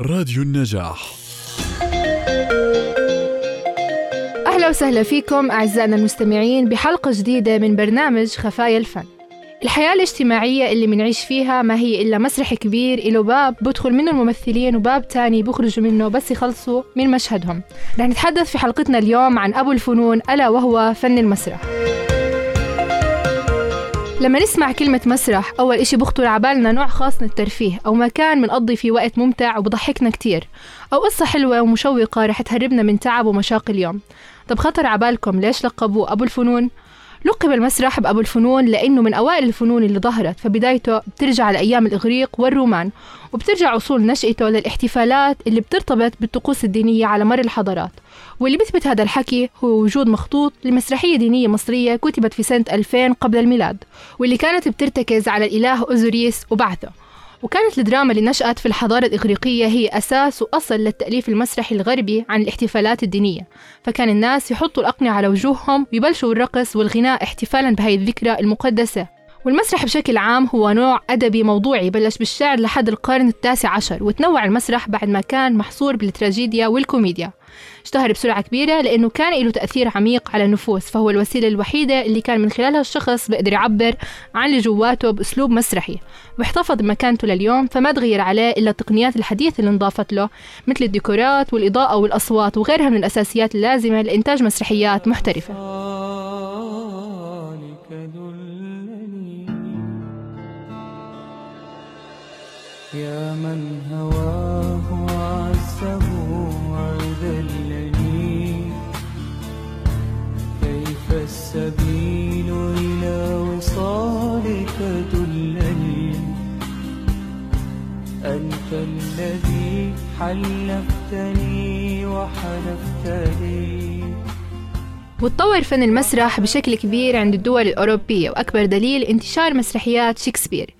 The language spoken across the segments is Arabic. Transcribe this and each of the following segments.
راديو النجاح. أهلا وسهلا فيكم أعزائنا المستمعين بحلقة جديدة من برنامج خفايا الفن. الحياة الاجتماعية اللي منعيش فيها ما هي إلا مسرح كبير إله باب بدخل منه الممثلين وباب تاني بخرجوا منه بس يخلصوا من مشهدهم. رح نتحدث في حلقتنا اليوم عن أبو الفنون ألا وهو فن المسرح. لما نسمع كلمة مسرح أول إشي بخطر عبالنا نوع خاص من الترفيه أو مكان منقضي فيه وقت ممتع وبضحكنا كتير أو قصة حلوة ومشوقة رح تهربنا من تعب ومشاق اليوم طب خطر عبالكم ليش لقبوه أبو الفنون؟ لقب المسرح بأبو الفنون لأنه من أوائل الفنون اللي ظهرت فبدايته بترجع لأيام الإغريق والرومان وبترجع أصول نشأته للاحتفالات اللي بترتبط بالطقوس الدينية على مر الحضارات. واللي بيثبت هذا الحكي هو وجود مخطوط لمسرحية دينية مصرية كتبت في سنة 2000 قبل الميلاد واللي كانت بترتكز على الإله أوزوريس وبعثه. وكانت الدراما اللي نشأت في الحضارة الإغريقية هي أساس وأصل للتأليف المسرحي الغربي عن الاحتفالات الدينية. فكان الناس يحطوا الأقنعة على وجوههم ويبلشوا الرقص والغناء احتفالا بهذه الذكرى المقدسة. والمسرح بشكل عام هو نوع أدبي موضوعي بلش بالشعر لحد القرن التاسع عشر وتنوع المسرح بعد ما كان محصور بالتراجيديا والكوميديا. اشتهر بسرعة كبيرة لأنه كان له تأثير عميق على النفوس فهو الوسيلة الوحيدة اللي كان من خلالها الشخص بيقدر يعبر عن اللي جواته بأسلوب مسرحي. واحتفظ بمكانته لليوم فما تغير عليه إلا التقنيات الحديثة اللي انضافت له مثل الديكورات والإضاءة والأصوات وغيرها من الأساسيات اللازمة لإنتاج مسرحيات محترفة. يا من هواه عزه وذلني. كيف السبيل إلى وصالك دلني؟ أنت الذي حلفتني وحلفت لي وتطور فن المسرح بشكل كبير عند الدول الأوروبية وأكبر دليل انتشار مسرحيات شكسبير.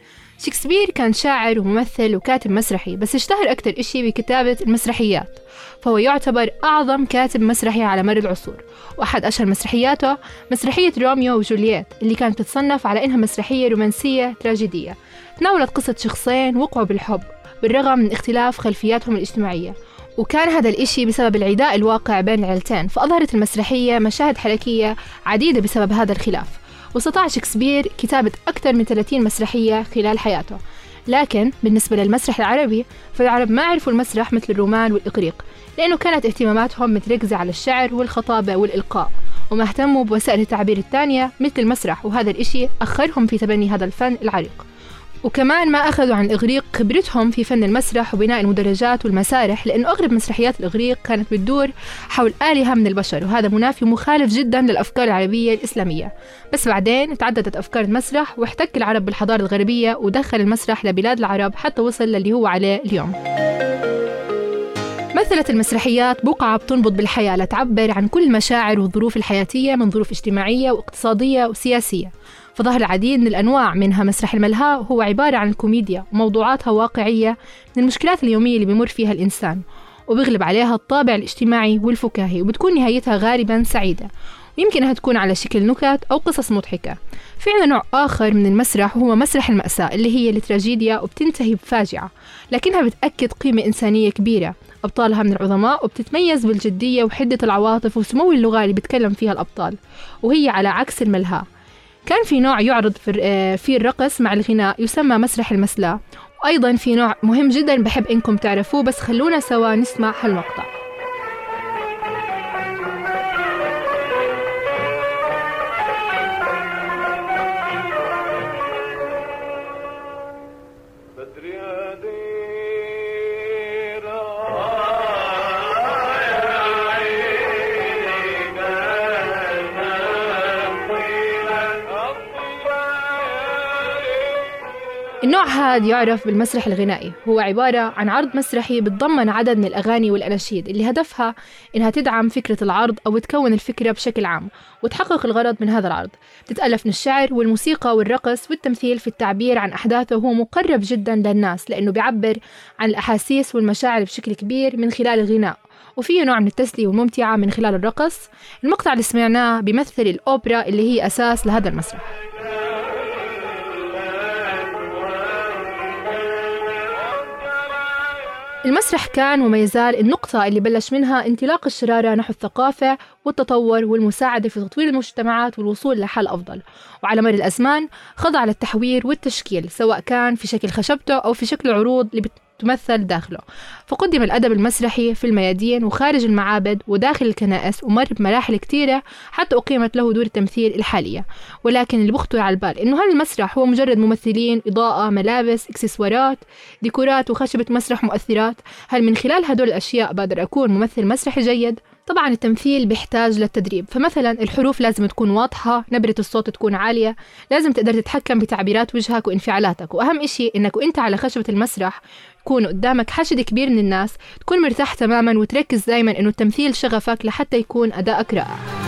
شكسبير كان شاعر وممثل وكاتب مسرحي بس اشتهر أكثر إشي بكتابة المسرحيات فهو يعتبر أعظم كاتب مسرحي على مر العصور وأحد أشهر مسرحياته مسرحية روميو وجولييت اللي كانت تتصنف على إنها مسرحية رومانسية تراجيدية. تناولت قصة شخصين وقعوا بالحب بالرغم من اختلاف خلفياتهم الاجتماعية وكان هذا الإشي بسبب العداء الواقع بين العيلتين فأظهرت المسرحية مشاهد حركية عديدة بسبب هذا الخلاف. واستطاع شكسبير كتابة أكثر من 30 مسرحية خلال حياته. لكن بالنسبة للمسرح العربي فالعرب ما عرفوا المسرح مثل الرومان والإغريق لأنه كانت اهتماماتهم متركزة على الشعر والخطابة والإلقاء وما اهتموا بوسائل التعبير الثانية مثل المسرح وهذا الإشي أخرهم في تبني هذا الفن العريق. وكمان ما أخذوا عن الإغريق خبرتهم في فن المسرح وبناء المدرجات والمسارح لأنه أغلب مسرحيات الإغريق كانت بتدور حول آلهة من البشر وهذا منافي مخالف جدا للأفكار العربية الإسلامية. بس بعدين تعددت أفكار المسرح واحتك العرب بالحضارة الغربية ودخل المسرح لبلاد العرب حتى وصل للي هو عليه اليوم. مثلت المسرحيات بقعة بتنبض بالحياة لتعبر عن كل المشاعر والظروف الحياتية من ظروف اجتماعية واقتصادية وسياسية. فظهر العديد من الأنواع منها مسرح الملهى هو عبارة عن الكوميديا وموضوعاتها واقعية من المشكلات اليومية اللي بيمر فيها الإنسان وبيغلب عليها الطابع الاجتماعي والفكاهي وبتكون نهايتها غالبا سعيدة ويمكن أنها تكون على شكل نكت أو قصص مضحكة. في عنا نوع آخر من المسرح وهو مسرح المأساة اللي هي التراجيديا وبتنتهي بفاجعة لكنها بتأكد قيمة إنسانية كبيرة. أبطالها من العظماء وبتتميز بالجدية وحدة العواطف وسمو اللغة اللي بيتكلم فيها الأبطال وهي على عكس الملهى. كان في نوع يعرض في الرقص مع الغناء يسمى مسرح المسلاة. وأيضا في نوع مهم جدا بحب إنكم تعرفوه بس خلونا سوا نسمع هالمقطع. النوع هذا يعرف بالمسرح الغنائي. هو عبارة عن عرض مسرحي بتضمن عدد من الأغاني والأناشيد اللي هدفها إنها تدعم فكرة العرض أو تكون الفكرة بشكل عام وتحقق الغرض من هذا العرض. تتألف من الشعر والموسيقى والرقص والتمثيل في التعبير عن أحداثه هو مقرب جدا للناس لأنه بيعبر عن الأحاسيس والمشاعر بشكل كبير من خلال الغناء. وفيه نوع من التسلية والممتعة من خلال الرقص. المقطع اللي سمعناه بيمثل الأوبرا اللي هي أساس لهذا المسرح. المسرح كان وما يزال النقطة اللي بلش منها انطلاق الشرارة نحو الثقافة والتطور والمساعدة في تطوير المجتمعات والوصول لحل أفضل. وعلى مر الأزمان خضع للتحوير والتشكيل سواء كان في شكل خشبته أو في شكل عروض اللي تمثل داخله. فقدم الأدب المسرحي في الميادين وخارج المعابد وداخل الكنائس ومر بمراحل كثيرة حتى أقيمت له دور التمثيل الحالية. ولكن اللي بخطر على البال إنه هل المسرح هو مجرد ممثلين إضاءة ملابس إكسسوارات ديكورات وخشبة مسرح مؤثرات. هل من خلال هدول الأشياء بقدر أكون ممثل مسرحي جيد؟ طبعا التمثيل بيحتاج للتدريب. فمثلا الحروف لازم تكون واضحة نبرة الصوت تكون عالية لازم تقدر تتحكم بتعبيرات وجهك وانفعالاتك. وأهم إشي إنك وإنت على خشبة المسرح يكون قدامك حشد كبير من الناس تكون مرتاح تماما وتركز دايما إنه التمثيل شغفك لحتى يكون أدائك رائع.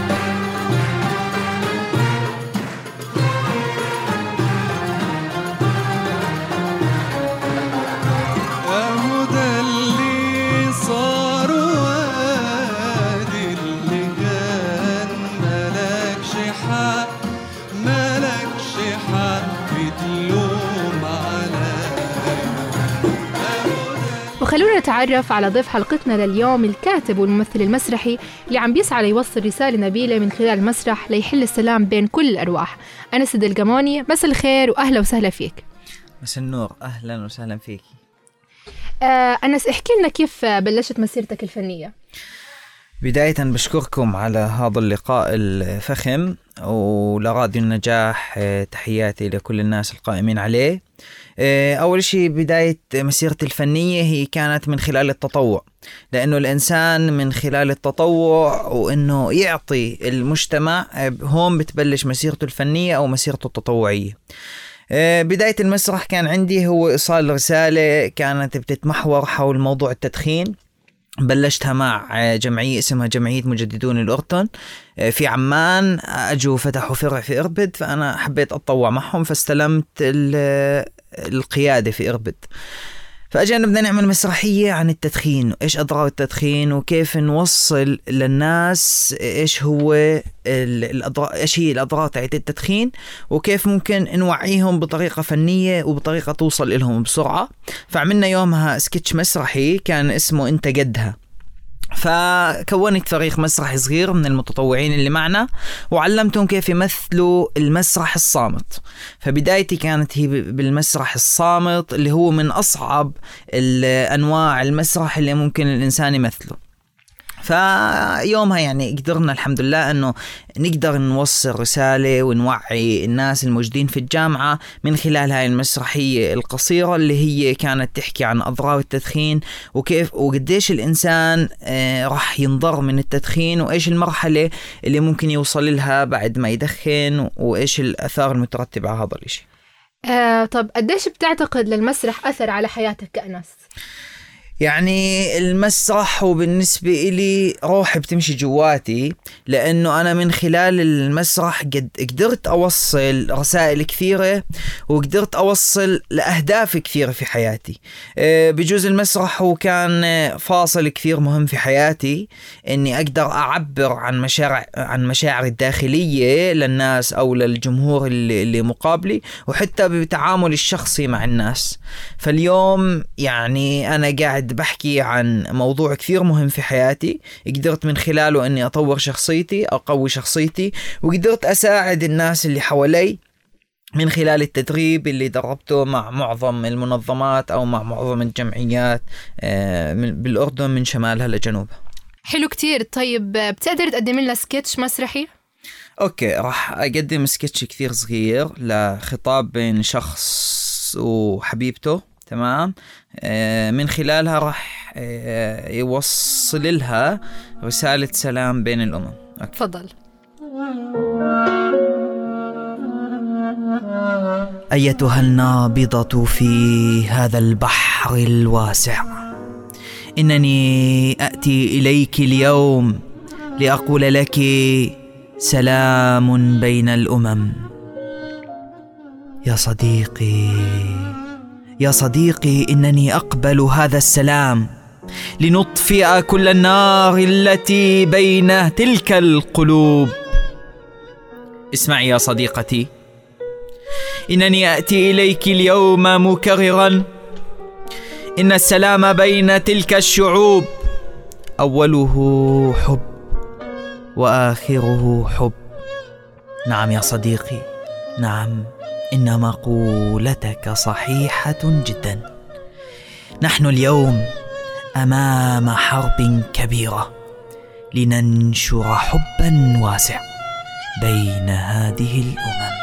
وخلونا نتعرف على ضيف حلقتنا لليوم الكاتب والممثل المسرحي اللي عم بيسعى ليوصل رسالة نبيلة من خلال المسرح ليحل السلام بين كل الأرواح. أنس الدلقموني مساء الخير وأهلا وسهلا فيك. مساء النور أهلا وسهلا فيك. آه أنس احكي لنا كيف بلشت مسيرتك الفنية؟ بداية بشكركم على هذا اللقاء الفخم ولراديو النجاح آه، تحياتي لكل الناس القائمين عليه. آه، أول شيء بداية مسيرتي الفنية هي كانت من خلال التطوع لأنه الإنسان من خلال التطوع وإنه يعطي المجتمع آه، هون بتبلش مسيرته الفنية أو مسيرته التطوعية. بداية المسرح كان عندي هو إيصال رسالة كانت بتتمحور حول موضوع التدخين. بلشتها مع جمعية اسمها جمعية مجددون الأردن. آه، في عمان أجوا فتحوا فرع في إربد فأنا حبيت أتطوع معهم فاستلمت ال- القيادة في إربد. فأجينا بدنا نعمل مسرحية عن التدخين وإيش أضرار التدخين وكيف نوصل للناس إيش هو ال- الأضرار إيش هي الأضرار تاعت التدخين وكيف ممكن نوعيهم بطريقة فنية وبطريقة توصل لهم بسرعة. فعملنا يومها سكتش مسرحي كان اسمه إنت قدها فكونت فريق مسرحي صغير من المتطوعين اللي معنا وعلمتهم كيف يمثلوا المسرح الصامت. فبدايتي كانت هي بالمسرح الصامت اللي هو من أصعب الأنواع المسرح اللي ممكن الإنسان يمثله. فيومها يعني قدرنا الحمد لله انه نقدر نوصل رساله ونوعي الناس الموجودين في الجامعة من خلال هاي المسرحية القصيرة اللي هي كانت تحكي عن أضرار التدخين وكيف وقديش الإنسان آه، راح ينضر من التدخين وإيش المرحلة اللي ممكن يوصل لها بعد ما يدخن وإيش الأثار المترتبة على هذا الشيء آه طب قديش بتعتقد للمسرح أثر على حياتك كأنس؟ يعني المسرح وبالنسبة إلي روحي بتمشي جواتي لأنه أنا من خلال المسرح قد قدرت أوصل رسائل كثيرة وقدرت أوصل لأهداف كثيرة في حياتي. آه، بجوز المسرح هو كان فاصل كثير مهم في حياتي إني أقدر أعبر عن مشاعر عن مشاعري الداخلية للناس أو للجمهور اللي, اللي مقابلي وحتى بتعاملي الشخصي مع الناس. فاليوم يعني أنا قاعد بحكي عن موضوع كثير مهم في حياتي. قدرت من خلاله أني أطور شخصيتي أقوي شخصيتي وقدرت أساعد الناس اللي حوالي من خلال التدريب اللي دربته مع معظم المنظمات أو مع معظم الجمعيات آه، من- بالأردن من شمالها لجنوبها. حلو كتير. طيب بتقدر تقدم لنا سكتش مسرحي؟ okay راح أقدم سكتش كثير صغير لخطاب بين شخص وحبيبته. تمام؟ آه، من خلالها راح آه، يوصل لها رسالة سلام بين الأمم. okay. تفضل. أيتها النابضة في هذا البحر الواسع؟ إنني أتي إليك اليوم لأقول لك سلام بين الأمم. يا صديقي يا صديقي إنني أقبل هذا السلام. لنطفئ كل النار التي بين تلك القلوب. اسمعي يا صديقتي. إنني آتي إليك اليوم مكررا. إن السلام بين تلك الشعوب. أوله حب وآخره حب. نعم يا صديقي نعم. إن مقولتك صحيحة جدا. نحن اليوم أمام حرب كبيرة لننشر حبا واسع بين هذه الأمم.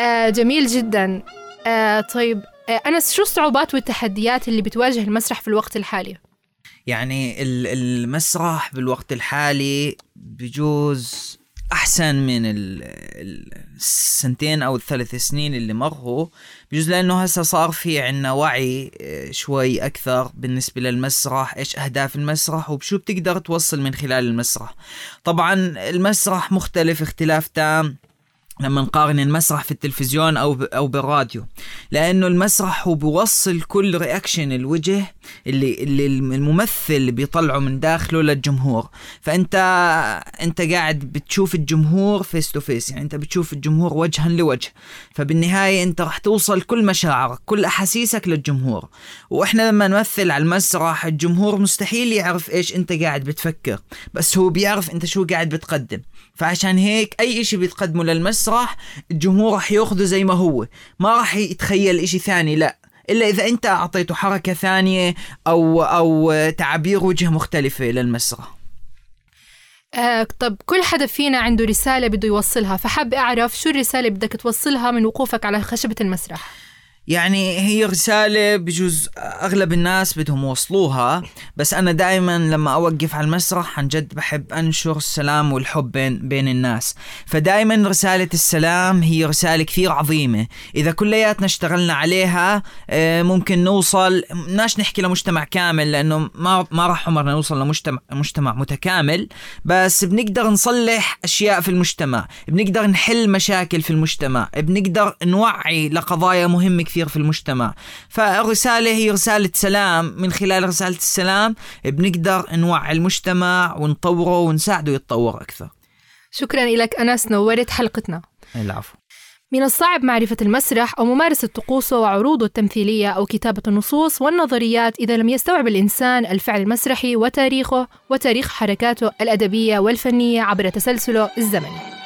آه جميل جدا. آه طيب آه أنس شو الصعوبات والتحديات اللي بتواجه المسرح في الوقت الحالي؟ يعني ال- المسرح بالوقت الحالي بجوز أحسن من ال- ال- السنتين أو الثلاث سنين اللي مروا بجوز لأنه هسه صار في عنا وعي آه، شوي أكثر بالنسبة للمسرح إيش أهداف المسرح وبشو بتقدر توصل من خلال المسرح. طبعا المسرح مختلف اختلاف تام. لما نقارن المسرح في التلفزيون أو أو بالراديو. لأنه المسرح هو بيوصل كل reaction الوجه اللي اللي الممثل بيطلعه من داخله للجمهور. فانت أنت قاعد بتشوف الجمهور face to face يعني أنت بتشوف الجمهور وجها لوجه. فبالنهاية أنت راح توصل كل مشاعرك كل أحاسيسك للجمهور. وإحنا لما نمثل على المسرح الجمهور مستحيل يعرف إيش أنت قاعد بتفكر. بس هو بيعرف أنت شو قاعد بتقدم. فعشان هيك أي إشي بتقدمه للمسرح الجمهور راح يأخذه زي ما هو. ما راح يتخيل إشي ثاني لا. إلا إذا أنت أعطيته حركة ثانية أو أو تعابير وجه مختلفة للمسرح. آه طب كل حدا فينا عنده رسالة بده يوصلها فحاب أعرف شو الرسالة بدك توصلها من وقوفك على خشبة المسرح؟ يعني هي رسالة بجوز أغلب الناس بدهم يوصلوها بس أنا دائما لما أوقف على المسرح عن جد بحب أنشر السلام والحب بين, بين الناس. فدائما رسالة السلام هي رسالة كثير عظيمة. إذا كلياتنا اشتغلنا عليها آه، ممكن نوصل ناش نحكي لمجتمع كامل لأنه ما, ما راح عمرنا نوصل لمجتمع مجتمع متكامل بس بنقدر نصلح أشياء في المجتمع بنقدر نحل مشاكل في المجتمع بنقدر نوعي لقضايا مهمة كثير في المجتمع. فالرسالة هي رسالة سلام. من خلال رسالة السلام بنقدر نوعي المجتمع ونطوره ونساعده يتطور أكثر. شكرا لك أنس نورت حلقتنا. العفو. من الصعب معرفة المسرح أو ممارسة طقوسه وعروضه التمثيلية أو كتابة النصوص والنظريات إذا لم يستوعب الإنسان الفعل المسرحي وتاريخه وتاريخ حركاته الأدبية والفنية عبر تسلسله الزمني.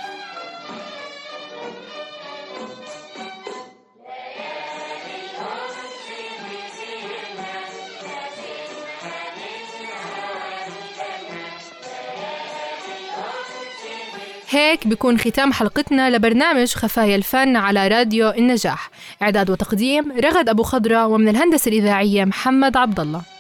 هيك بيكون ختام حلقتنا لبرنامج خفايا الفن على راديو النجاح. إعداد وتقديم رغد أبو خضرة ومن الهندسة الإذاعية محمد عبد الله.